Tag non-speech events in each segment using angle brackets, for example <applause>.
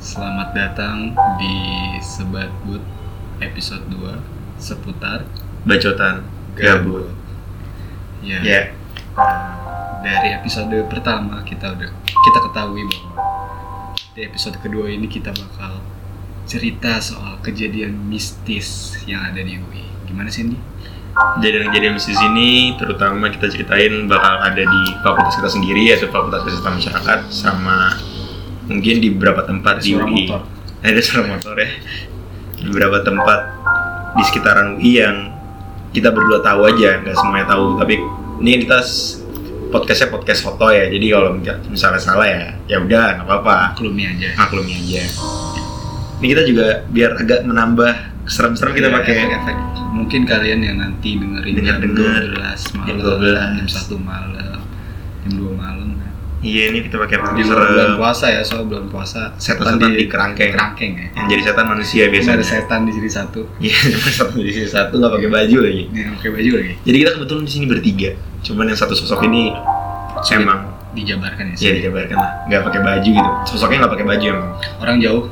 Selamat datang di Sebat But episode 2 seputar bacotan gabut. Ya. Ya, Nah, dari episode pertama kita udah kita ketahui bahwa di episode kedua ini kita bakal cerita soal kejadian mistis yang ada di UI. Gimana sih Andi? Kejadian-kejadian di sini terutama kita ceritain bakal ada di fakultas kita sendiri yaitu Fakultas Kesehatan Masyarakat sama mungkin di beberapa tempat di UI. motor. <laughs> Ada suara motor ya. Di beberapa tempat di sekitaran UI yang kita berdua tahu aja, nggak semuanya tahu. Tapi ini kita podcastnya podcast foto ya, jadi kalau misalnya salah ya, ya udah nggak apa-apa. Maklumi aja. maklumi aja. Ini kita juga biar agak menambah serem-serem kita Iya, pakai. Mungkin kalian yang nanti dengerin jam Denger-denger. 12 malam, Jam 12. jam 1 malam, jam 2 malam. Iya ini kita pakai Di bulan puasa ya, soal bulan puasa Setan-setan di kerangkeng. kerangkeng ya. Yang jadi setan manusia Biasa biasanya. ada setan di sini satu. Iya <laughs> cuma satu di sini satu nggak pakai baju lagi. Nih pakai baju lagi. Jadi kita kebetulan di sini bertiga. Cuman yang satu sosok ini Sulit emang dijabarkan ya. ya sih. dijabarkan lah nggak pakai baju gitu. Sosoknya nggak pakai baju emang. Orang jauh,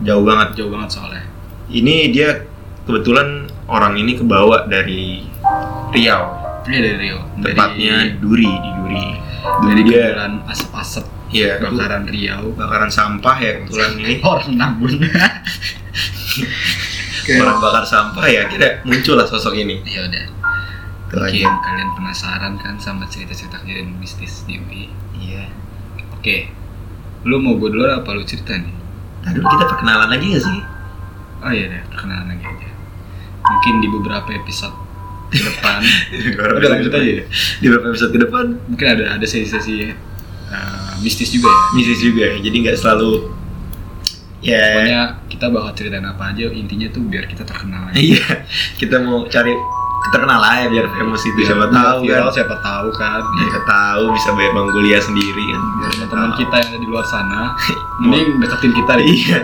Jauh banget. jauh banget soalnya. Ini dia kebetulan orang ini kebawa dari Riau. Ini dari. Dari, Tepatnya Duri di Duri. dari dia kebulan asap-asap Iya, bakaran Riau. bakaran sampah ya kebetulan ini. <laughs> Orang nabun. Orang bakar sampah ya kira muncul lah sosok ini Ya udah. Itu aja. Mungkin kalian penasaran kan sama cerita-cerita kejadian mistis di UI. iya Oke. Lu mau gue dulu apa lu cerita nih? nah dulu kita perkenalan lagi gak sih Oh iya deh, perkenalan lagi aja. Mungkin di beberapa episode ke depan <laughs> Udah lanjut aja ya. di beberapa episode ke depan mungkin ada ada sesi-sesi uh, mistis juga ya. mistis juga ya jadi nggak selalu ya Pokoknya kita bakal ceritain apa aja intinya tuh biar kita terkenal iya kita mau cari terkenal aja biar famous itu Biar- siapa biar tahu viral, kan siapa tahu kan. siapa tahu bisa bayar bang kuliah sendiri kan Biar Siapa teman tahu. kita yang ada di luar sana <laughs> mending deketin kita deh. iya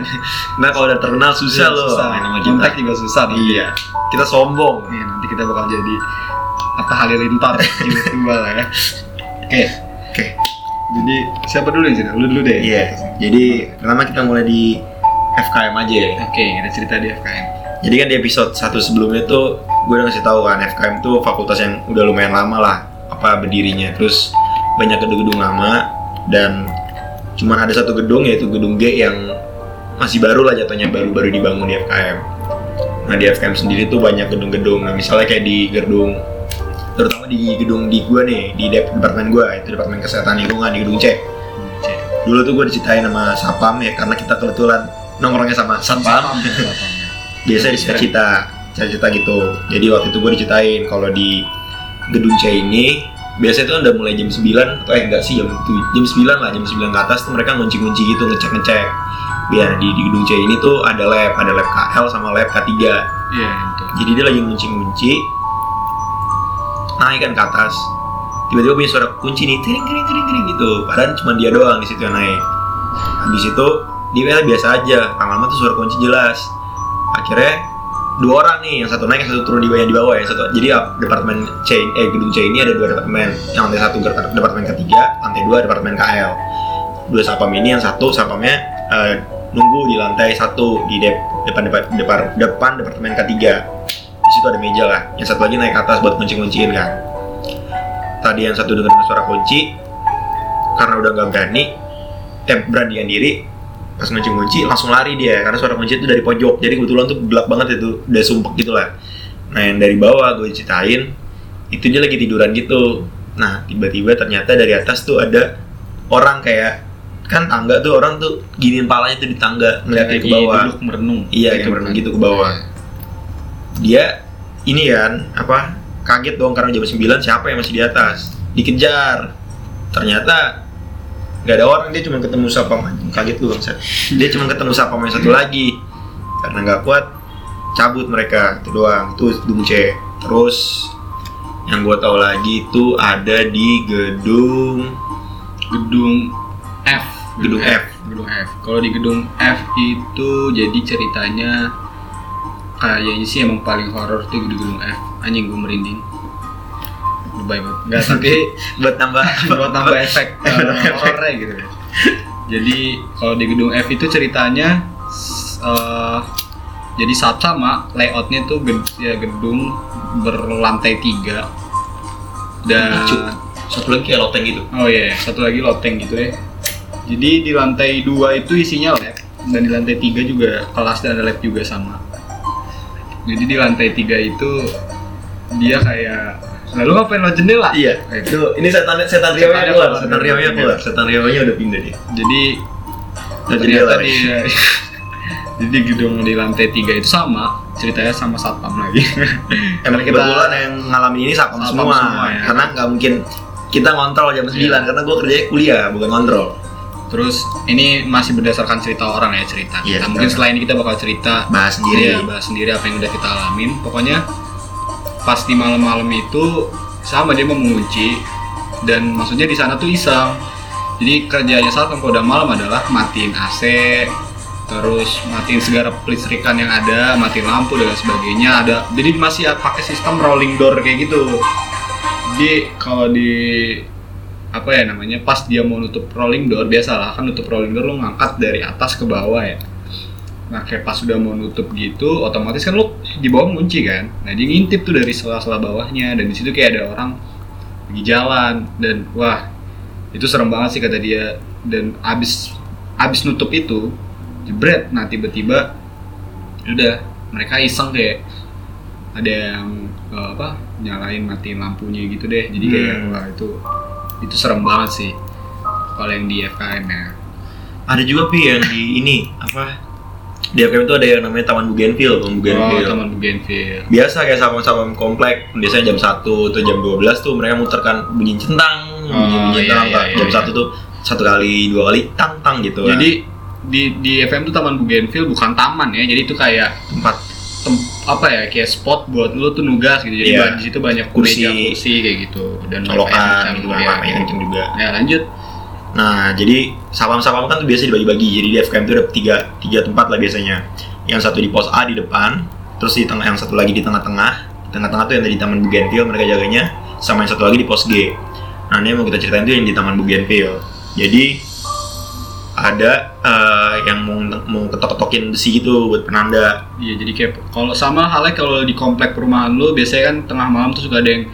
nah kalau udah terkenal susah Iya, loh susah. kita Kontak juga susah. nanti. iya kita sombong Iya, nanti kita bakal jadi Atta Halilintar <laughs> tiba-tiba lah ya. Oke. oke Jadi siapa dulu yang cerita? Lu dulu deh. iya jadi pertama kita mulai di FKM aja ya Oke, kita cerita di FKM. Jadi kan di episode satu sebelumnya tuh gue udah ngasih tahu kan FKM tuh fakultas yang udah lumayan lama lah apa berdirinya. Terus banyak gedung-gedung lama dan cuman ada satu gedung yaitu gedung G yang masih baru lah jatuhnya baru-baru dibangun di FKM. Nah di FKM sendiri tuh banyak gedung-gedung. Nah misalnya kayak di gedung terutama di gedung di gue nih di dep- departemen gue itu departemen kesehatan lingkungan di gedung C. Dulu tuh gue diceritain sama Sapam ya karena kita kebetulan nongkrongnya sama Satpam biasa di cita cita gitu. Jadi waktu itu gue diceritain kalau di gedung C ini biasanya tuh udah mulai jam 9 atau eh enggak sih jam tu- jam 9 lah jam 9 ke atas tuh mereka ngunci-ngunci gitu ngecek-ngecek. Biar di, di gedung C ini tuh ada lab ada lab KL sama lab K3 Iya, itu. jadi dia lagi ngunci-ngunci naik kan ke atas. Tiba-tiba punya suara kunci nih kering kering kering kering gitu. Padahal cuma dia doang di situ yang naik. Habis itu dia biasa aja. Lama-lama tuh suara kunci jelas akhirnya dua orang nih yang satu naik yang satu turun di bawah di bawah yang satu jadi ah, departemen C eh gedung C ini ada dua departemen. Yang lantai satu departemen ketiga lantai dua departemen KL dua sapam ini yang satu sapamnya eh, nunggu di lantai satu di dep- depan depan depan depan departemen ketiga. Di situ ada meja lah yang satu lagi naik ke atas buat kunci-kunciin kan. Tadi yang satu dengar suara kunci karena udah nggak berani eh beranikan diri pas ngunci-ngunci langsung lari dia karena suara kunci itu dari pojok. Jadi kebetulan tuh gelap banget itu udah sumpek gitu lah. Nah yang dari bawah gue ceritain itu dia lagi tiduran gitu. Nah tiba-tiba ternyata dari atas tuh ada orang kayak kan tangga tuh orang tuh giniin palanya tuh di tangga ngeliatin ke Lagi bawah. duduk merenung. Iya, Gitu kayak merenung gitu ke bawah. dia ini kan apa kaget dong karena jam 9 siapa yang masih di atas? Dikejar. Ternyata nggak ada orang dia cuma ketemu sapam kaget lu bangsa dia cuma ketemu sapam yang satu lagi karena nggak kuat cabut mereka itu doang itu gedung C terus yang gue tahu lagi itu ada di gedung Gedung F. Gedung F. Gedung F. Kalau di gedung F itu jadi ceritanya kayaknya sih emang paling horor tuh di gedung F. Anjing gue merinding. Lebay banget. Nggak tapi <laughs> buat nambah buat nambah efek. <laughs> uh, horornya gitu. Jadi kalau di gedung F itu ceritanya eh, jadi saat sama layoutnya tuh ged- ya gedung berlantai tiga. Dan satu lagi kayak loteng gitu. Oh iya. Satu lagi loteng gitu ya. Jadi di lantai dua itu isinya lab. Dan di lantai tiga juga kelas dan ada lab juga sama. Jadi di lantai tiga itu dia kayak lalu ngapain lo jendela iya itu ini setan setan Setannya keluar setan Rio nya keluar setan Rio nya udah pindah dia jadi Udah ternyata jendela, <laughs> di jadi gedung di lantai tiga itu sama ceritanya sama satpam lagi <laughs> Emang kita- kebetulan yang ngalamin ini satpam Satpam semua, semua, ya. karena nggak mungkin kita ngontrol jam 9 Iya. karena gue kerjanya kuliah bukan ngontrol. terus ini masih berdasarkan cerita orang ya cerita Iya, Nah, mungkin setelah ini kita bakal cerita Bahas sendiri. Iya, bahas sendiri apa yang udah kita alamin. Pokoknya pas di malam-malam itu sama dia mau mengunci dan maksudnya di sana tuh iseng. Jadi kerjanya saat udah malam adalah matiin AC, terus matiin segala listrikan yang ada, matiin lampu dan sebagainya. Ada jadi masih pakai sistem rolling door kayak gitu. Jadi kalau di apa ya namanya pas dia mau nutup rolling door biasalah kan nutup rolling door lo ngangkat dari atas ke bawah ya Nah kayak pas udah mau nutup gitu, otomatis kan lo di bawah ngunci kan. Nah dia ngintip tuh dari sela-sela bawahnya dan di situ kayak ada orang lagi jalan dan wah itu serem banget sih kata dia. Dan abis abis nutup itu jebret. Nah tiba-tiba udah mereka iseng kayak ada yang eh, apa nyalain matiin lampunya gitu deh. Jadi kayak Hmm. wah itu itu serem banget sih kalau yang di FKM ya. Ada juga pi yang di ini apa? Di FKM itu ada yang namanya Taman Bougainville, Taman Oh, Bougainville. Taman Bougainville. Biasa kayak sapam-sapam komplek, biasanya jam 1 atau jam 12 tuh mereka muterkan bunyi centang, bunyi bunyi iya, centang. iya, iya, jam iya. 1 tuh satu kali, dua kali tang tang gitu. Jadi di di FM tuh Taman Bougainville bukan taman ya, jadi itu kayak tempat tem, apa ya kayak spot buat lu tuh nugas gitu. Jadi ba- di situ banyak Kursi. meja kursi kayak gitu dan macam gitu, ya. apa yang kenceng juga. Ya lanjut. Nah, jadi sapam-sapam kan tuh biasa dibagi-bagi. Jadi di FKM itu ada tiga, tiga tempat lah biasanya. Yang satu di pos A di depan, terus di tengah yang satu lagi di tengah-tengah. Di tengah-tengah tuh yang dari Taman Bougainville mereka jaganya, sama yang satu lagi di pos G. Nah, ini yang mau kita ceritain tuh yang di Taman Bougainville. Jadi ada eh, yang mau mau ketok-ketokin besi gitu buat penanda. Iya jadi kayak kalau sama halnya kalau di komplek perumahan lu biasanya kan tengah malam tuh suka ada yang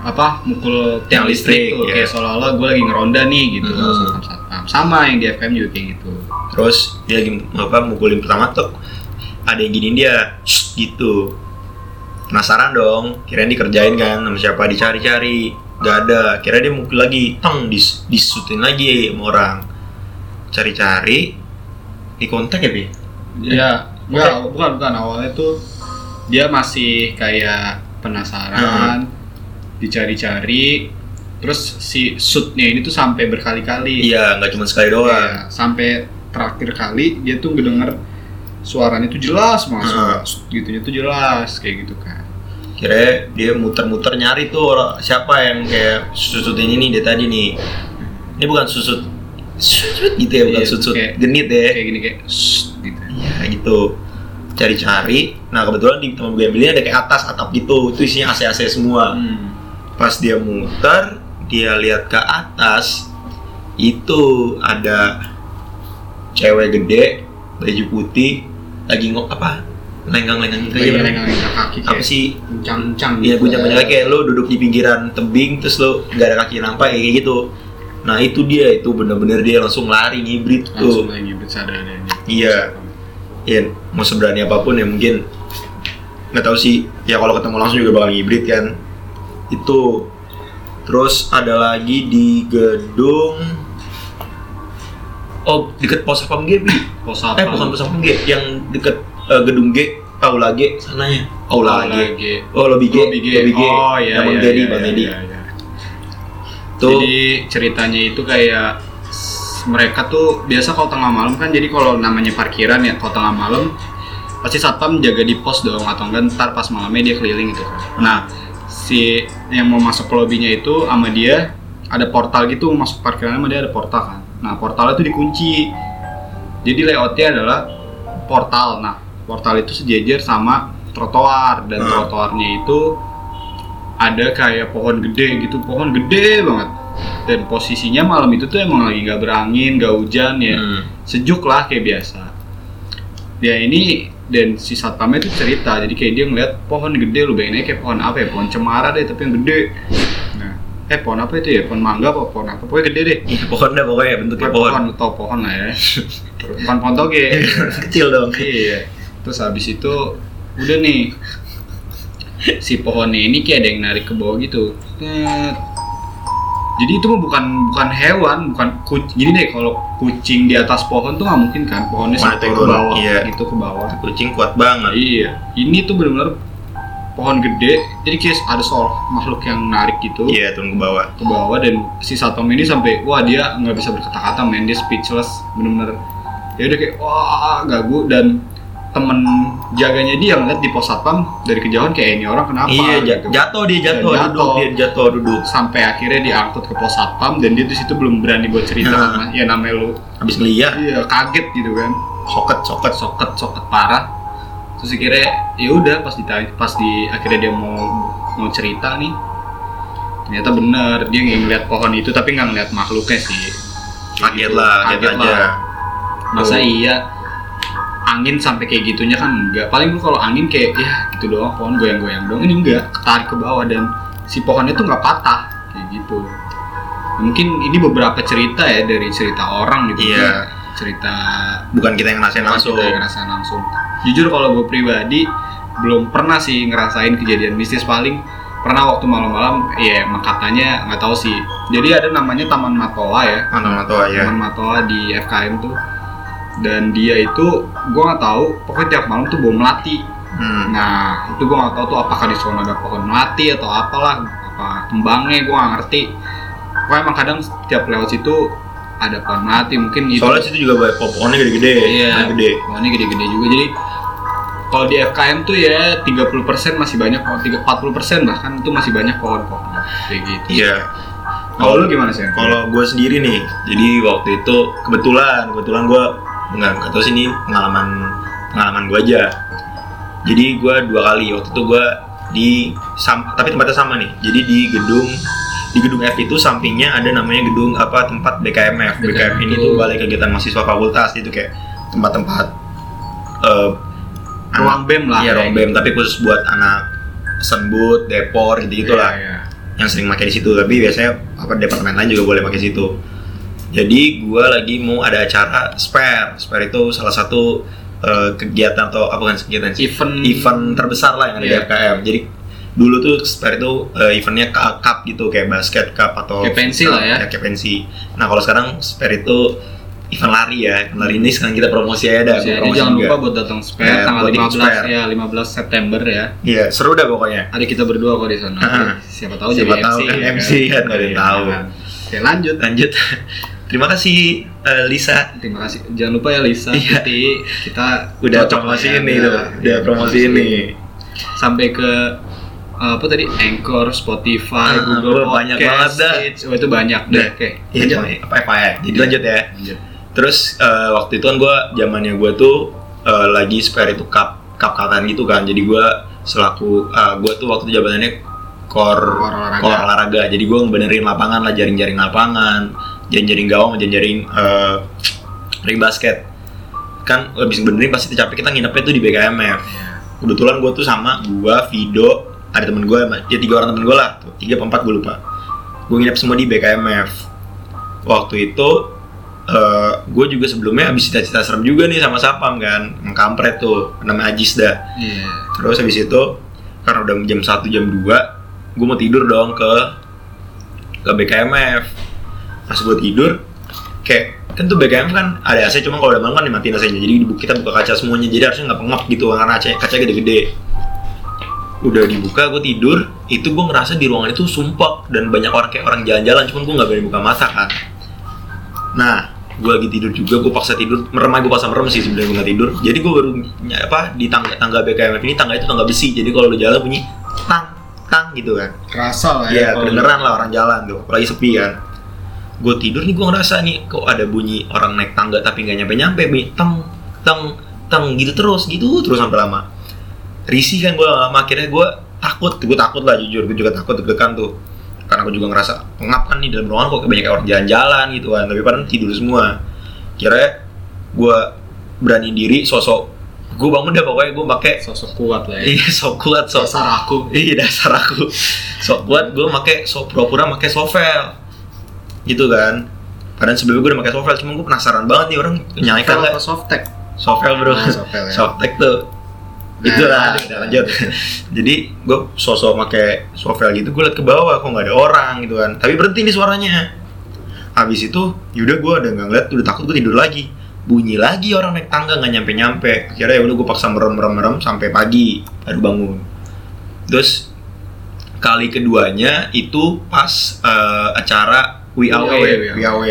apa mukul tiang listrik, listrik, tuh iya. kayak seolah-olah gue lagi ngeronda nih gitu Mhm. satpam satpam sama yang di FM juga kayak gitu Terus dia lagi apa mukulin pertama tuh ada yang giniin dia "Shh," gitu. Penasaran dong, kirain dikerjain kan sama siapa dicari-cari. Gak ada, kira dia mukul lagi, tong dis disutin lagi sama orang. Cari-cari di kontak ya, Bi? Ya, enggak, bukan bukan awalnya tuh dia masih kayak penasaran, dicari-cari, terus si shootnya ini tuh sampai berkali-kali. Iya, nggak cuma sekali doang. Iya, sampai terakhir kali dia tuh ngedenger suaranya tuh jelas banget, shoot gitunya tuh jelas kayak gitu kan. Kira dia muter-muter nyari tuh orang siapa yang kayak susutin ini dia tadi nih. Ini bukan susut susut gitu ya, bukan Iya, susut kayak- genit ya. Kayak gini kayak gitu. Iya gitu cari-cari nah kebetulan di teman gue ini ada kayak atas atap gitu itu isinya AC-AC semua Hmm. Pas dia muter dia lihat ke atas itu ada cewek gede baju putih lagi ngok apa lenggang-lenggang gitu aja lenggang-lenggang kaki apa sih Uncang-uncang Iya, gitu. gue zaman kayak lo duduk di pinggiran tebing terus lo nggak ada kaki nampak kayak gitu. Nah itu dia itu bener-bener dia langsung lari ngibrit langsung tuh. lagi bersadanya. Iya. Ya mau seberani apa pun ya mungkin nggak tahu sih. Ya kalau ketemu langsung juga bakal ngibrit kan. Itu. Terus ada lagi di gedung Oh, deket pos sapam G, Bi. Pos Eh, apa? bukan pos sapam G, yang deket eh, gedung G, Aula G sananya. Aula G. G. Oh, lobby G. Lobby G. Lobby G. Oh iya. Bang iya, Dedi, iya, Bang iya, Dedi. iya, iya. Tuh. Jadi ceritanya itu kayak mereka tuh biasa kalau tengah malam kan jadi kalau namanya parkiran ya kalau tengah malam pasti satpam jaga di pos dong atau enggak ntar pas malamnya dia keliling gitu kan. Nah si yang mau masuk ke lobbynya itu sama dia ada portal gitu masuk parkiran sama dia ada portal kan. Nah portalnya itu dikunci. Jadi layoutnya adalah portal. Nah portal itu sejajar sama trotoar dan Hmm. trotoarnya itu ada kayak pohon gede gitu pohon gede banget dan posisinya malam itu tuh emang lagi nggak berangin nggak hujan ya Hmm. sejuk lah kayak biasa dia ini dan si satpamnya tuh cerita jadi kayak dia ngeliat pohon gede lu bayangin kayak pohon apa ya pohon cemara deh tapi yang gede. Nah. Eh pohon apa itu ya? Pohon mangga apa pohon apa? Pokoknya gede deh. Iya, pohon dah pokoknya bentuknya pohon. pohon. atau pohon lah ya. Bukan pohon toge <laughs> Kecil dong. iya. Terus habis itu udah nih. Si pohonnya ini kayak ada yang narik ke bawah gitu. Jadi itu bukan bukan hewan bukan kucing gini deh kalau kucing di atas pohon tuh nggak mungkin kan? Pohonnya sampai ke turun, bawah iya. gitu ke bawah. Kucing kuat banget. iya. Ini tuh benar-benar pohon gede jadi kayak ada soal makhluk yang narik gitu. Iya, turun ke bawah. ke bawah dan si satpam ini sampai wah dia nggak bisa berkata-kata men. Dia speechless bener-bener ya udah kayak wah gagu. Dan temen jaganya dia ngeliat di pos satpam dari kejauhan kayak ini orang kenapa iya, gitu. jatuh dia jatuh, Jatuh. duduk dia jatuh duduk. sampai akhirnya diangkut ke pos satpam dan dia di situ belum berani buat cerita Nah. ya namanya lu Habis ngeliat, iya kaget gitu kan soket soket. soket soket parah terus akhirnya ya udah pas ditanya pas di akhirnya dia mau mau cerita nih ternyata bener dia nggak ngeliat pohon itu tapi nggak ngeliat makhluknya sih Kaget lah, kaget aja. masa Tuh. iya angin sampai kayak gitunya kan enggak. Paling lu kalau angin kayak ya gitu doang pohon goyang-goyang doang. Ini enggak ketarik ke bawah dan si pohonnya tuh nggak patah kayak gitu. Mungkin ini beberapa cerita ya dari cerita orang gitu. Iya. cerita Bukan kita yang ngerasain langsung. kita yang ngerasain langsung. Jujur kalau gue pribadi belum pernah sih ngerasain kejadian mistis. Paling pernah waktu malam-malam ya emang katanya nggak tahu sih. Jadi ada namanya Taman Matoa ya. Mantap mantap ya. Taman Matoa di FKM tuh dan dia itu gue nggak tahu pokoknya tiap malam tuh bawa melati Hmm. nah itu gue nggak tahu tuh apakah di sana ada pohon melati atau apalah apa kembangnya gue nggak ngerti pokoknya emang kadang setiap lewat situ ada pohon melati mungkin itu Soalnya situ juga banyak pohonnya gede-gede. Iya. Gede. Pohonnya gede-gede juga. Jadi kalau di FKM tuh ya 30% masih banyak pohon, 40% bahkan itu masih banyak pohon-pohon kayak gitu. Iya. Kalau lu gimana sih? Kalau gue sendiri nih, jadi waktu itu kebetulan, kebetulan gue nggak nggak tahu sih ini pengalaman pengalaman gue aja. Jadi gue dua kali waktu itu gue di sam, tapi tempatnya sama nih. Jadi di gedung di gedung F itu sampingnya ada namanya gedung apa tempat BKMF. BKMF ini tuh balai kegiatan mahasiswa fakultas itu kayak tempat-tempat eh, ruang BEM lah. Iya kayak ruang BEM tapi khusus buat anak sembut, depor gitu gitu. gitulah Iya, iya. yang sering pakai di situ tapi biasanya apa departemen lain juga boleh pakai situ jadi gua lagi mau ada acara spare spare itu salah satu eh, kegiatan atau apa kan kegiatan sih Event event terbesar lah yang ada di Iya. FKM jadi dulu tuh spare itu eh, eventnya cup gitu kayak basket cup atau Kayak pensi lah ya. kayak pensi nah kalau sekarang spare itu event lari ya lari ini sekarang kita promosi aja dah Jadi gua promosi jangan juga. lupa buat datang spare Iya, tanggal buat ikut 15 spare. ya 15 September ya. iya seru dah pokoknya Ada kita berdua kok di sana. Siapa tahu Siapa jadi tahu MC. kan ya MC kan, nggak ada yang Iya, tahu. kan. Oke, lanjut. lanjut terima kasih eh, Lisa Terima kasih. Jangan lupa ya Lisa, Iya. Kita udah promosi ya, ini udah- tuh udah promosi ini sampai ke uh, apa tadi Anchor, Spotify, Ah, Google wah, banyak Podcast, banget dah. Oh itu banyak deh. Oke. Iya, apa apa ya. Jadi lanjut ya. Lanjut. Terus eh, waktu itu kan gue zamannya gue tuh eh, lagi spare itu cup cup cupan gitu kan. Jadi gue selaku gue tuh waktu itu jabatannya Core olahraga. olahraga. Jadi gue ngebenerin lapangan lah, jaring-jaring lapangan, jaring-jaring gawang, jaring-jaring eh, ring basket. Kan habis benerin pasti capek kita nginepnya tuh di BKMF. Iya. kebetulan gue tuh sama gue Vido ada temen gue ya tiga orang temen gue lah tuh tiga empat gue lupa gue nginep semua di BKMF waktu itu eh gue juga sebelumnya habis cita-cita serem juga nih sama Sapam kan Emang kampret tuh namanya Ajis dah Iya. terus habis itu karena udah jam 1 jam 2 gue mau tidur dong ke ke BKMF pas gue tidur kayak kan tuh BKMF kan ada AC cuma kalau udah malam kan dimatiin AC-nya. Jadi kita buka kaca semuanya jadi harusnya nggak pengap gitu karena kaca kaca gede-gede. Udah dibuka gue tidur itu gue ngerasa di ruangan itu sumpah dan banyak orang kayak orang jalan-jalan cuman gue nggak berani buka mata kan. Nah gue lagi tidur juga gue paksa tidur merem aja gue paksa merem sih sebenarnya gue nggak tidur. Jadi gue baru apa di tangga tangga BKMF ini tangga itu tangga besi. Jadi kalau lu jalan bunyi tang tang gitu kan. Kerasa lah ya. Kalau- kedengeran lah orang jalan tuh, apalagi sepi kan. Gue tidur nih, gue ngerasa nih, kok ada bunyi orang naik tangga tapi nggak nyampe-nyampe, bunyi teng, teng, teng gitu terus, gitu terus sampai lama. Risih kan gue lama, akhirnya gue takut gue takut lah jujur. Gue juga takut deg-degan tuh. Karena gue juga ngerasa pengap kan nih dalam ruangan kok banyak orang jalan-jalan gitu kan. Tapi padahal tidur semua. Kira gue berani diri sosok gue bangun deh pokoknya gue pakai sosok kuat lah ya. Iya sok kuat sok dasar aku. Iya dasar aku. Sok kuat gue pakai sok pura-pura pakai sovel gitu kan. Padahal sebelumnya gue udah pakai sovel cuma gue penasaran banget nih orang nyalakan nggak? softtek sovel bro. Ah, sovel ya. Softtek tuh. Nah, lanjut. udah lanjut. <laughs> Jadi gue sosok pakai sovel gitu gue liat ke bawah kok nggak ada orang gitu kan. Tapi berhenti nih suaranya. Habis itu yaudah gue udah nggak ngeliat udah takut gue tidur lagi. Bunyi lagi orang naik tangga nggak nyampe nyampe akhirnya ya udah gue paksa merem merem merem sampai pagi baru bangun. Terus kali keduanya itu pas eh, acara WAW WAW. WAW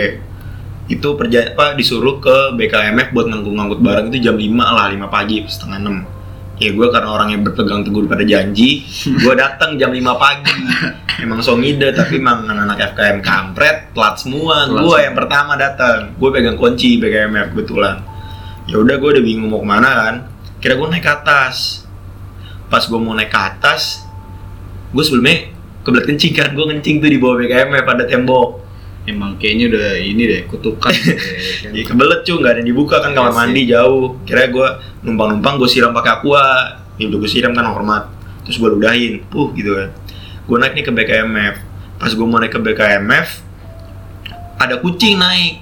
itu perja apa disuruh ke BKMF buat ngangkut-ngangkut barang itu jam 5 lah 5 pagi setengah 6 ya gue karena orangnya berpegang teguh pada janji <laughs> gue datang jam 5 pagi. Emang so ngide tapi emang anak-anak FKM kampret telat semua. Gue yang pertama datang. Gue pegang kunci BKMF kebetulan. Ya udah gue udah bingung mau ke mana kan. Kira gue naik ke atas. Pas gue mau naik ke atas gue sebelumnya kebelet kencing kan. Gue kencing tuh di bawah BKMF pada tembok emang kayaknya udah ini deh kutukan deh, <laughs> kan. Ya kebelet cuy, nggak ada yang dibuka kan kamar Iya mandi jauh. Kira gue numpang-numpang gue siram pakai aqua. Ya udah gue siram kan hormat. Terus gue ludahin, puh gitu kan. Gue naik nih ke BKMF. Pas gue mau naik ke BKMF, ada kucing naik.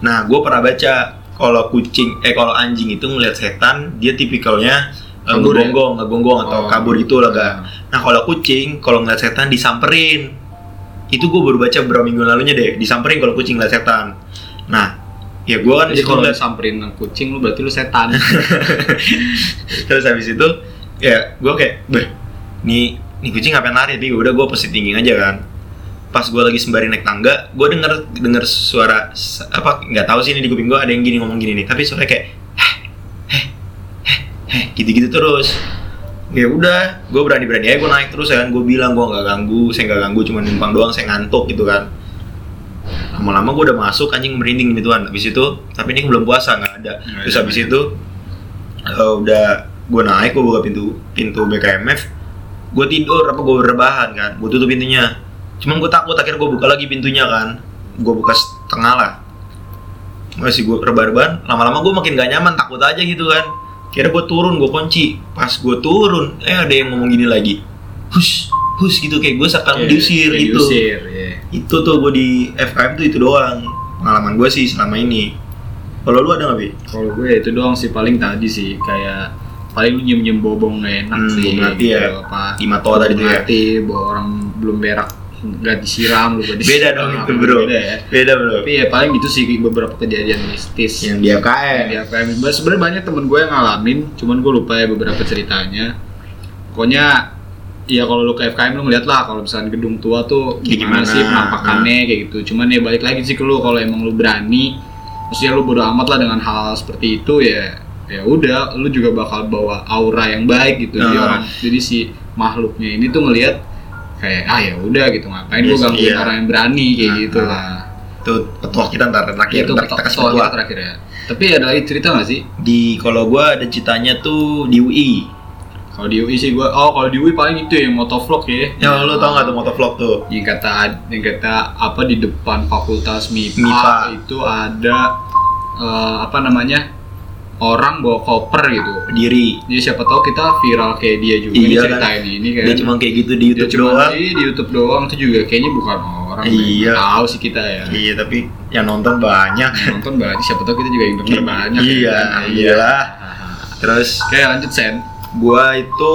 Nah, gue pernah baca kalau kucing, eh kalau anjing itu ngeliat setan, dia tipikalnya eh, Kabur ya? ngegonggong, ngegonggong atau Oh. kabur gitu lah gak. Nah kalau kucing, kalau ngeliat setan disamperin. Itu gue baru baca beberapa minggu lalunya deh, disamperin kalau kucing ngeliat setan. Nah, ya gue kan Jadi kalau disamperin kucing lu berarti lu setan. <laughs> terus habis itu ya gue kayak, beh, nih nih kucing ngapain lari? Tapi udah gue positif thinking aja kan. Pas gue lagi sembari naik tangga, gue denger denger suara apa nggak tahu sih ini di kuping gue ada yang gini ngomong gini nih. Tapi suaranya kayak, heh, heh, heh, heh, gitu-gitu terus. Ya udah, gue berani-berani aja gue naik terus kan. Gue bilang gue nggak ganggu, saya nggak ganggu, cuma numpang doang, saya ngantuk gitu kan. Lama-lama gue udah masuk anjing merinding gituan. Habis itu, tapi ini belum puasa nggak ada. Nggak Terus ada. habis itu eh, udah gue naik, gue buka pintu pintu BKMF, gue tidur apa gue rebahan kan, gue tutup pintunya. Cuman gue takut akhirnya gue buka lagi pintunya kan, gue buka setengah lah. Masih gue rebah-rebahan, lama-lama gue makin gak nyaman, takut aja gitu kan. Kira gue turun, gue kunci. Pas gue turun, eh ada yang ngomong gini lagi. Hush, hush gitu kayak gue seakan Iya, diusir kayak gitu diusir, iya. itu tuh gue di FKM tuh itu doang pengalaman gue sih selama ini kalau lu ada nggak bi Kalau gue itu doang sih paling tadi sih kayak paling lu nyium-nyium bobong gak enak Hmm, sih. melati ya. Apa? di matoa tadi tuh ya bawa orang belum berak nggak disiram lu gak beda dong itu bro Beda ya. beda bro Tapi ya paling gitu sih beberapa kejadian mistis. yang di FKM Ya, kayak sebenarnya banyak temen gue yang ngalamin, cuman gue lupa ya beberapa ceritanya. Pokoknya ya kalau lu ke FKM lu ngeliat lah kalau misalnya gedung tua tuh gimana, gimana, sih penampakannya kayak gitu. Cuman ya balik lagi sih ke lu kalau emang lu berani, maksudnya lu bodo amat lah dengan hal seperti itu ya ya udah lu juga bakal bawa aura yang baik gitu jadi Nah. orang jadi si makhluknya ini tuh ngelihat kayak ah ya udah gitu ngapain gue Yes, gangguin iya. orang yang berani kayak Nah, gitu nah. lah tuh petua kita ntar terakhir itu ntar kita kasih petua terakhir ya tapi ada lagi cerita nggak sih di kalau gue ada ceritanya tuh di UI Kalau di UI sih gua, oh kalau di UI paling itu ya motovlog ya. ya lu tau nggak tuh motovlog tuh Yang kata, yang kata apa di depan fakultas MIPA, MIPA. itu ada eh, apa namanya orang bawa koper gitu. diri Jadi siapa tahu kita viral kayak dia juga Iya nih kan. ceritain ini kan. dia cuma kayak gitu di Dia YouTube cuma doang iya, di YouTube doang itu juga kayaknya bukan orang. Iya. Tahu sih kita ya. iya tapi yang nonton banyak Yang Nonton banyak, siapa tahu kita juga yang denger banyak. iya kan. iyalah terus Oke lanjut Sen. gua itu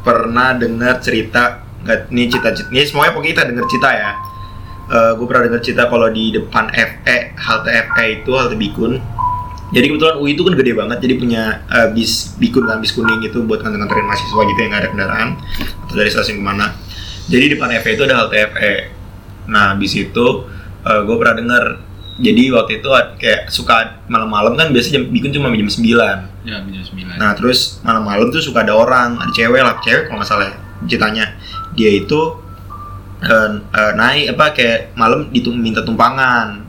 pernah dengar cerita nggak ini cita-cita ini semuanya pokoknya kita dengar cerita ya Eh gue pernah dengar cerita kalau di depan FE halte FE itu halte Bikun jadi kebetulan UI itu kan gede banget jadi punya eh, bis Bikun kan bis kuning itu buat nganter-nganterin mahasiswa gitu yang nggak ada kendaraan atau dari stasiun ke mana jadi di depan FE itu ada halte FE nah bis itu gue pernah dengar jadi waktu itu kayak suka malam-malam kan biasa jam Bikun cuma jam 9 Ya jam 9. Nah terus malam-malam tuh suka ada orang, ada cewek lah, cewek kalau nggak salah ya, ceritanya. Dia itu eh, eh, naik apa kayak malam ditum minta tumpangan.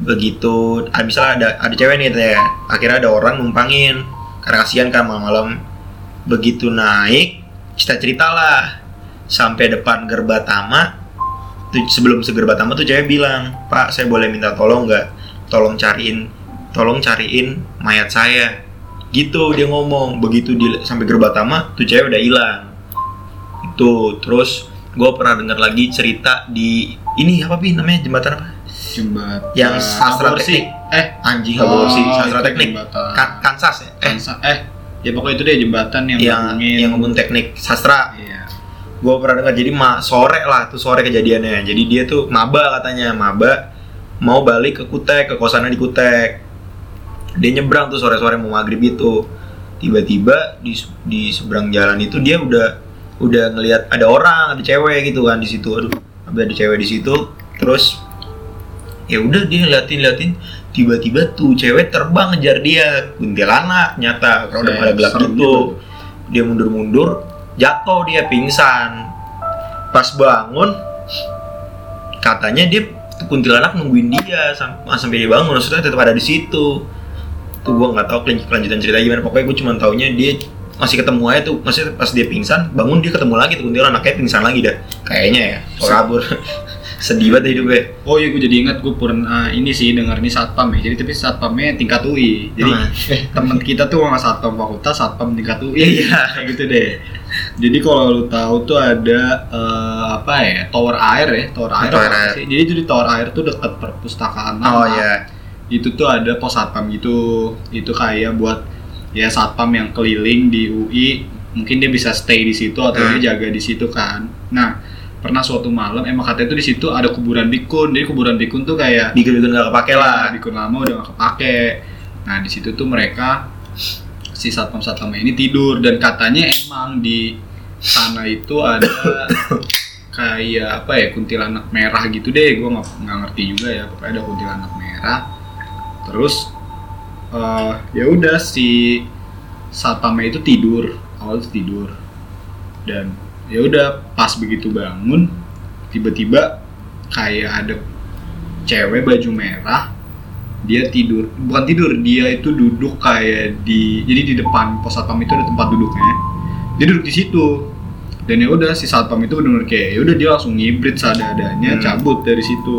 Begitu, ah, misalnya ada ada cewek nih teh, akhirnya ada orang numpangin. Karena kasihan kan malam-malam. Begitu naik, cerita cerita lah. Sampai depan Gerbatama tuh sebelum segerbatama tuh cewek bilang pak saya boleh minta tolong nggak? Tolong cariin tolong cariin mayat saya. Gitu dia ngomong. Begitu di sampai Gerbatama tuh cewek udah hilang. Itu terus gue pernah dengar lagi cerita di ini apa pi namanya? Jembatan apa Jembatan Yang sastra Aborsi. teknik. Eh, anjing. Sih sastra teknik. jembatan. Kan- Kansas ya? Eh. Kansa- eh, ya pokoknya itu deh jembatan yang yang ngehubungin- yang ngomong teknik sastra. Iya. gue pernah dengar jadi ma sore lah tuh sore kejadiannya. Jadi dia tuh maba katanya. Maba mau balik ke Kutek ke kosannya di Kutek. Dia nyebrang tuh sore-sore mau maghrib itu tiba-tiba di di seberang jalan itu dia udah udah ngelihat ada orang ada cewek gitu kan di situ. Aduh ada cewek di situ terus ya udah dia liatin liatin tiba-tiba tuh cewek terbang ngejar dia. Kuntilanak nyata karena udah pada gelap Serem gitu. dia mundur-mundur jatuh dia pingsan. Pas bangun katanya dia kuntilanak nungguin dia sam- sampai dia bangun. Maksudnya tetap ada di situ. Tuh gua nggak tahu kelan- kelanjutan cerita gimana. Pokoknya gue cuma taunya dia masih ketemu aja tuh. Maksudnya pas dia pingsan bangun dia ketemu lagi tuh kuntilanaknya pingsan lagi dah. Kayaknya ya kabur sedih banget hidupnya Oh iya, gue jadi ingat gue pernah ini sih denger ini satpam ya. Jadi tapi satpamnya tingkat UI. Jadi Ah. eh, <laughs> temen kita tuh nggak satpam fakultas, satpam tingkat UI. Iya. Kayak gitu deh. Jadi kalau lu tahu tuh ada eh, apa ya tower air ya, tower air. Tower air. sih? Jadi di tower air tuh dekat perpustakaan. oh lama. ya Itu tuh ada pos satpam gitu. Itu kayak buat ya satpam yang keliling di UI. Mungkin dia bisa stay di situ atau Hmm. dia jaga di situ kan. Nah pernah suatu malam emang katanya tuh di situ ada kuburan bikun. Jadi kuburan bikun tuh kayak bikin-bikin gak kepake lah. Bikun lama udah gak kepake. Nah di situ tuh mereka si satpam satpam ini tidur. Dan katanya emang di sana itu ada <coughs> kayak apa ya kuntilanak merah gitu deh. Gue nggak nggak ngerti juga ya. Pokoknya ada kuntilanak merah. Terus eh, ya udah si satpamnya itu tidur. Awal tidur. Dan ya udah pas begitu bangun tiba-tiba kayak ada cewek baju merah dia tidur bukan tidur dia itu duduk kayak di jadi di depan pos satpam itu ada tempat duduknya dia duduk di situ. Dan ya udah si satpam itu benar kayak ya udah dia langsung ngibrit seadanya Hmm. cabut dari situ.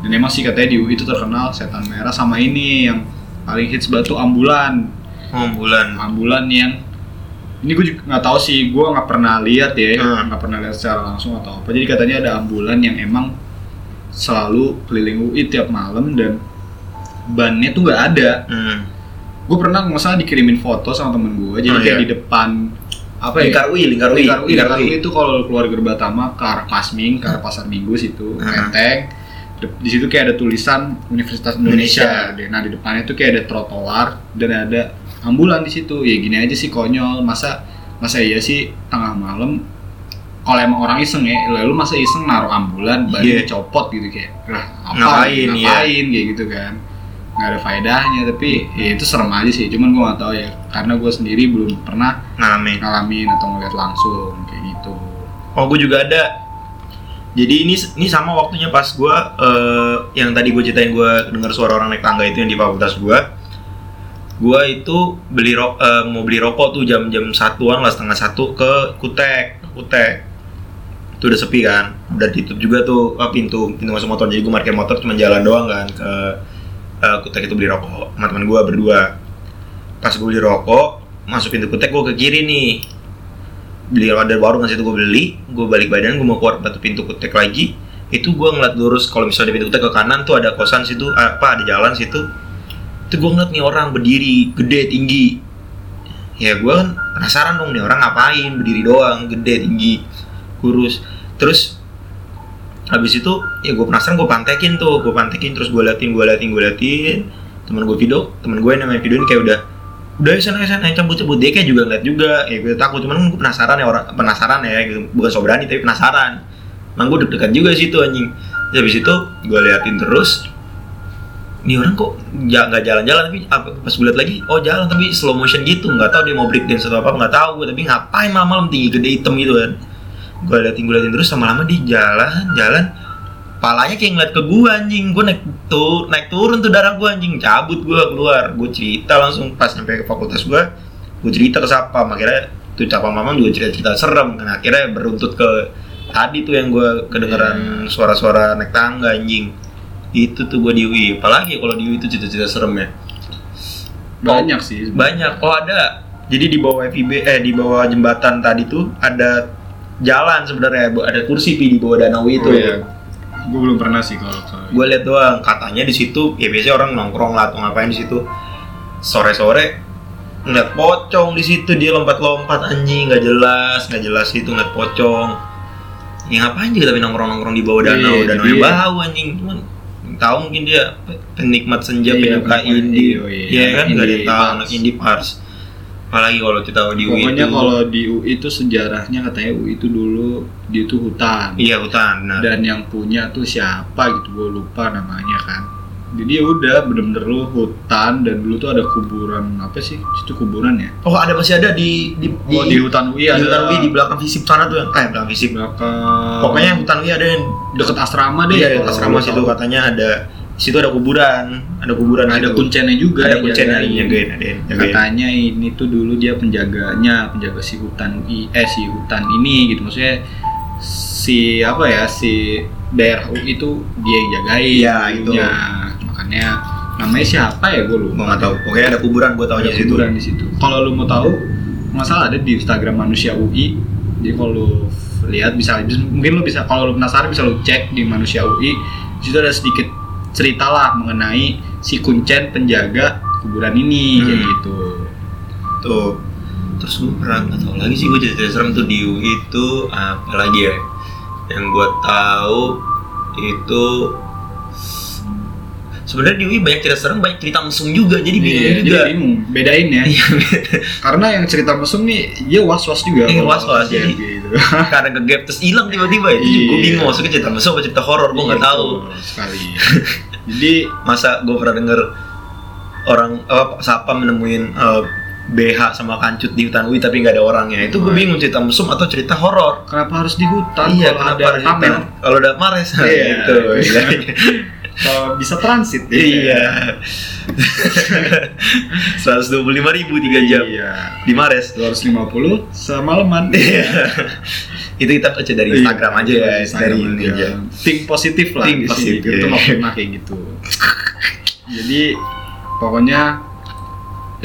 Dan emang sih katanya di UI itu terkenal setan merah sama ini yang paling hits batu ambulan. Oh bulan ambulan yang ini gue juga nggak tahu sih gue nggak pernah lihat ya Hmm. nggak pernah lihat secara langsung atau apa jadi katanya ada ambulan yang emang selalu keliling UI tiap malam dan bannya tuh nggak ada hmm. gue pernah nggak salah dikirimin foto sama temen gue jadi Oh, kayak iya. di depan apa ya lingkar UI lingkar UI Lingkar UI, Lingkar UI itu kalau lu keluar Gerbatama ke arah Pasming, ke arah Pasar Minggu situ, Hmm. Menteng. Di situ kayak ada tulisan Universitas Indonesia. Deh. Nah di depannya tuh kayak ada trotoar dan ada ambulan di situ. Ya gini aja sih konyol. Masa masa iya sih tengah malam kalau emang orang iseng ya, lalu masa iseng naruh ambulan, baru Iya. dicopot gitu kayak, apa, Ngapain, iya. ngapain kayak gitu kan, nggak ada faedahnya, tapi ya itu serem aja sih, cuman gue nggak tahu ya, karena gue sendiri belum pernah ngalamin ngalamin atau ngeliat langsung kayak gitu. Oh, gue juga ada. Jadi ini ini sama waktunya pas gue eh, yang tadi gue ceritain gue dengar suara orang naik tangga itu yang di fakultas gue. Gue itu beli ro- eh, mau beli rokok tuh jam-jam satuan lah setengah satu ke Kutek, Kutek. Itu udah sepi kan, udah ditutup juga tuh eh, pintu pintu masuk motor. Jadi gue parkir motor cuma jalan doang kan ke eh, Kutek itu beli rokok sama teman gue berdua. Pas gue beli rokok, masuk pintu Kutek gue ke kiri nih beli ada warung situ gue beli gue balik badan gue mau keluar batu pintu kutek lagi itu gue ngeliat lurus kalau misalnya pintu kutek ke kanan tuh ada kosan situ apa ada jalan situ itu gue ngeliat nih orang berdiri gede tinggi. Ya gue kan penasaran dong nih orang ngapain berdiri doang gede tinggi kurus. Terus habis itu ya gue penasaran gue pantekin tuh gue pantekin terus gue liatin gue liatin gue liatin. Temen gue video temen gue namanya video ini kayak udah udah sana sana cabut cabut dia kayak juga ngeliat juga ya gue takut cuman gue penasaran ya orang penasaran ya gitu. Bukan so berani tapi penasaran. Emang gue deg-degan juga sih itu anjing. Terus habis itu gue liatin terus ini orang kok nggak nggak jalan-jalan tapi apa, pas gue lagi oh jalan tapi slow motion gitu. Nggak tahu dia mau break dance atau apa nggak tahu gue tapi ngapain malam-malam tinggi gede hitam gitu kan. Gue liatin gue liatin terus lama-lama di jalan jalan. Palanya kayak ngeliat ke gue anjing. Gue naik tuh naik turun tuh darah gue anjing. Cabut gue keluar. Gue cerita langsung pas sampai ke fakultas gue gue cerita ke siapa akhirnya tuh Capa Mamam juga cerita-cerita serem kan. Akhirnya beruntut ke tadi tuh yang gue kedengeran suara-suara naik tangga anjing itu tuh gue di UI apalagi kalau di UI itu cerita-cerita serem ya. Banyak sih banyak. Oh ada jadi di bawah FIB eh di bawah jembatan tadi tuh ada jalan sebenarnya. Ada kursi pi di bawah danau itu. Oh, iya. gue belum pernah sih kalau gue lihat doang. Katanya di situ ya biasanya orang nongkrong lah atau ngapain di situ. Sore-sore ngeliat pocong di situ. Dia lompat-lompat anjing. Nggak jelas nggak jelas itu ngeliat pocong. Ya ngapain juga tapi nongkrong-nongkrong di bawah danau? Iya, danau iya. bau anjing. Cuman tahu mungkin dia pe- penikmat senja Iya, penyuka indie. indie, iya. iya kan? Nggak ada tahu anak indie pars. Apalagi kalau kita tahu di UI pokoknya itu. kalau di UI itu sejarahnya katanya UI itu dulu dia itu hutan. Iya hutan benar. Dan yang punya tuh siapa gitu gue lupa namanya kan jadi ya udah bener-bener lu hutan dan dulu tuh ada kuburan apa sih itu kuburan ya oh ada masih ada di di oh di hutan UI di ada hutan UI di belakang visip sana tuh yang eh belakang visip belakang pokoknya hutan UI ada yang deket asrama deh Iya, di kalau asrama situ tahu. katanya ada di situ ada kuburan, ada kuburan ada situ. kuncennya juga ada jagain. yang jagain, ada yang jagain. katanya ini tuh dulu dia penjaganya penjaga si hutan UI eh si hutan ini gitu maksudnya si apa ya si daerah UI itu dia yang jagain Iya, itu. dulunya. makanya namanya siapa ya gue lupa nggak tahu. Pokoknya ada kuburan, gua tahu ada kuburan di situ kalau lu mau tahu masalah ada di Instagram manusia UI jadi kalau lu lihat bisa mungkin lu bisa kalau lu penasaran bisa lu cek di manusia UI di situ ada sedikit cerita lah mengenai si kuncen penjaga kuburan ini Hmm. kayak gitu Tuh. Terus gua pernah nggak tahu lagi sih gua cerita serem tuh di UI itu apa lagi ya? Yang gua tahu itu sebenarnya di UI banyak cerita serem, banyak cerita mesum juga. Jadi bingung Iya, juga. jadi bingung bedain ya Iya, karena yang cerita mesum nih dia was was juga Iya, kalau was-was, dia jadi- gitu <laughs> karena ke gap terus hilang tiba-tiba itu Iya. gue bingung maksudnya cerita mesum apa cerita horor gue nggak Iya, tahu sekali <laughs> jadi masa gue pernah denger orang apa siapa menemuin eh, BH sama kancut di hutan UI tapi nggak ada orangnya. Itu gue bingung cerita mesum atau cerita horor. Kenapa harus di hutan? Iya kalau ada hutan? kalau ada Mares Iya. <laughs> gitu. Iya. <laughs> Kalau bisa transit ya. iya. <laughs> 125 ribu tiga jam. Iya di Mares. 250 semalaman. Iya. itu kita baca dari Instagram aja ya Iya, Instagram dari ini aja. think positif lah Think positif. itu maksudnya kayak gitu. Jadi pokoknya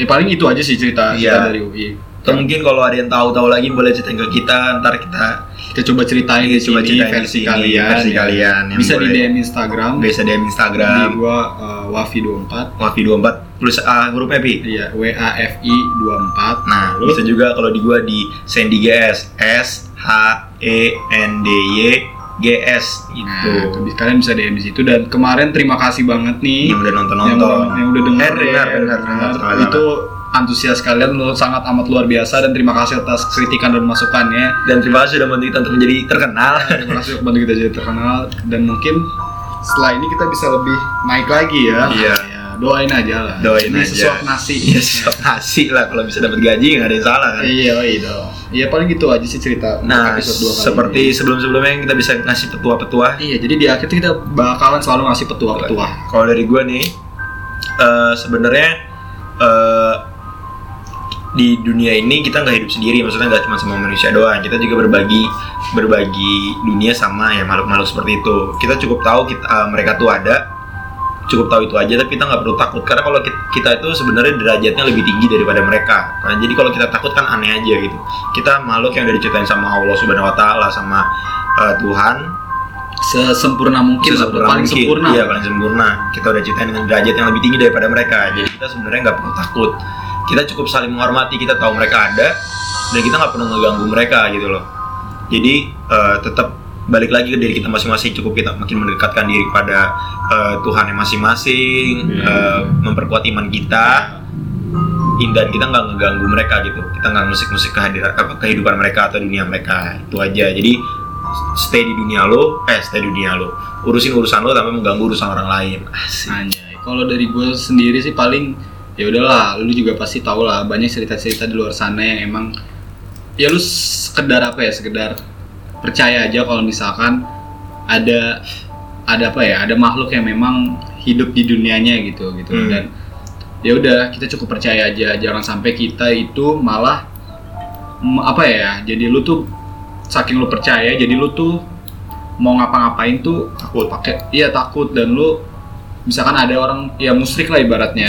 ya paling itu aja sih cerita, cerita Iya. dari UI atau mungkin kalau ada yang tahu-tahu lagi boleh cerita ke kita ntar kita kita coba ceritain di coba ceritain di versi sini, kalian versi ya. kalian yang bisa di boleh. DM Instagram. Bisa DM di Instagram. Gua uh, wafi24 Wafi 24 tulis A hurufnya Pi? Iya W A F I 24 Nah, Lalu, bisa juga kalau di gua di Sandy GS S H E N D Y G S Nah, tuh, kalian bisa DM di situ. Dan kemarin terima kasih banget nih. Yang udah yang nonton-nonton. udah, yang udah denger Eh, benar, ya, benar, benar, salah, itu antusias kalian sangat amat luar biasa. Dan terima kasih atas kritikan dan masukannya. Dan terima kasih sudah membantu kita untuk menjadi terkenal. terima kasih bantu kita jadi terkenal. Dan mungkin setelah ini kita bisa lebih naik lagi ya. Iya. Ya, doain aja lah. Doain Ini aja. sesuap nasi. Iya, suap nasi lah. Kalau bisa dapat gaji nggak ada yang salah kan. iya iya dong iya paling gitu aja sih cerita Nah, episode 2 kali seperti ini. sebelum-sebelumnya kita bisa ngasih petua-petua. iya jadi di akhir kita bakalan selalu ngasih petua-petua Kalau dari gua nih, eh, sebenarnya eh, di dunia ini kita nggak hidup sendiri, maksudnya nggak cuma sama manusia doang. Kita juga berbagi berbagi dunia sama ya makhluk-makhluk seperti itu. Kita cukup tahu kita eh, mereka tuh ada, cukup tahu itu aja. Tapi kita nggak perlu takut karena kalau kita, itu sebenarnya derajatnya lebih tinggi daripada mereka. Nah, jadi kalau kita takut kan aneh aja gitu. Kita makhluk yang udah diciptain sama Allah Subhanahu Wa Taala sama eh, Tuhan sesempurna mungkin sesempurna paling mungkin. sempurna Iya, paling sempurna. Kita udah ciptain dengan derajat yang lebih tinggi daripada mereka. Jadi kita sebenarnya nggak perlu takut. Kita cukup saling menghormati. Kita tahu mereka ada dan kita nggak perlu ngeganggu mereka gitu loh. Jadi eh, tetap balik lagi ke diri kita masing-masing. Cukup kita makin mendekatkan diri pada eh, Tuhan yang masing-masing, Hmm. eh, memperkuat iman kita. Dan kita nggak ngeganggu mereka gitu. Kita nggak musik-musik kehadiran apa kehidupan mereka atau dunia mereka. Itu aja. Jadi stay di dunia lo, eh stay di dunia lo. Urusin urusan lo tanpa mengganggu urusan orang lain. Asik. Anjay, kalau dari gue sendiri sih paling ya udahlah, lu juga pasti tahu lah banyak cerita-cerita di luar sana yang emang ya lu sekedar apa ya, sekedar percaya aja kalau misalkan ada ada apa ya, ada makhluk yang memang hidup di dunianya gitu gitu. Hmm. dan ya udah kita cukup percaya aja. Jangan sampai kita itu malah apa ya jadi lu tuh saking lu percaya jadi lu tuh mau ngapa-ngapain tuh Takut. pakai iya takut. Dan lu misalkan ada orang ya musyrik lah ibaratnya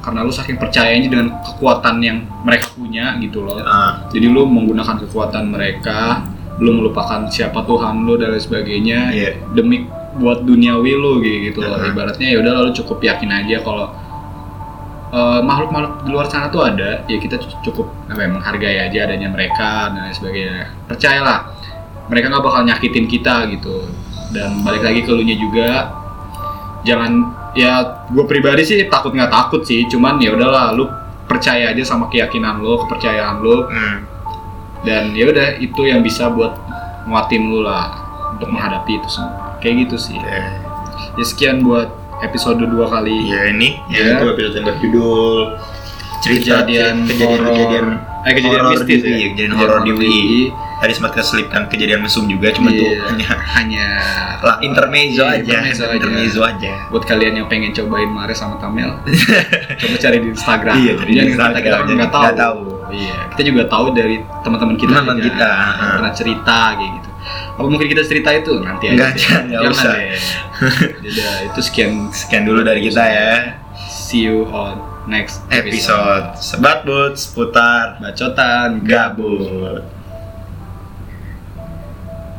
karena lu saking percayanya dengan kekuatan yang mereka punya gitu loh. Ah, jadi lu menggunakan kekuatan mereka lu melupakan siapa Tuhan lu dan lain sebagainya Iya. demi buat duniawi lu gitu loh Heeh. ibaratnya ya udah lu cukup yakin aja kalau eh, makhluk-makhluk di luar sana tuh ada ya kita cu- cukup apa ya, menghargai aja adanya mereka dan lain sebagainya percayalah mereka nggak bakal nyakitin kita gitu dan balik lagi ke lu nya juga jangan ya gue pribadi sih takut nggak takut sih cuman ya udahlah lu percaya aja sama keyakinan lu kepercayaan lu hmm. Dan ya udah itu yang bisa buat nguatin lu lah untuk menghadapi itu semua. Kayak gitu sih. Oke. ya sekian buat episode dua kali. Iya ini, Iya. ya. itu episode yang berjudul cerita kejadian kejadian horor- kejadian eh kejadian horor mistis di ya. Kejadian horor di UI. Tadi sempat keselipkan kejadian mesum juga, cuma Iya. tuh hanya hanya lah intermezzo Iya, aja, intermezzo aja. intermezzo aja. buat kalian yang pengen cobain Mares sama Tamel <laughs> coba cari di Instagram Iya, cari di Instagram, kita, kita nggak tahu. tahu. iya kita juga tahu dari teman-teman kita aja, kita, yang ah. pernah cerita kayak gitu apa mungkin kita cerita itu nanti aja Nggak, jangan, nggak usah. Yaudah, <laughs> itu sekian Sekian dulu dari kita ya. see you on next Episode sebat but seputar bacotan gabut.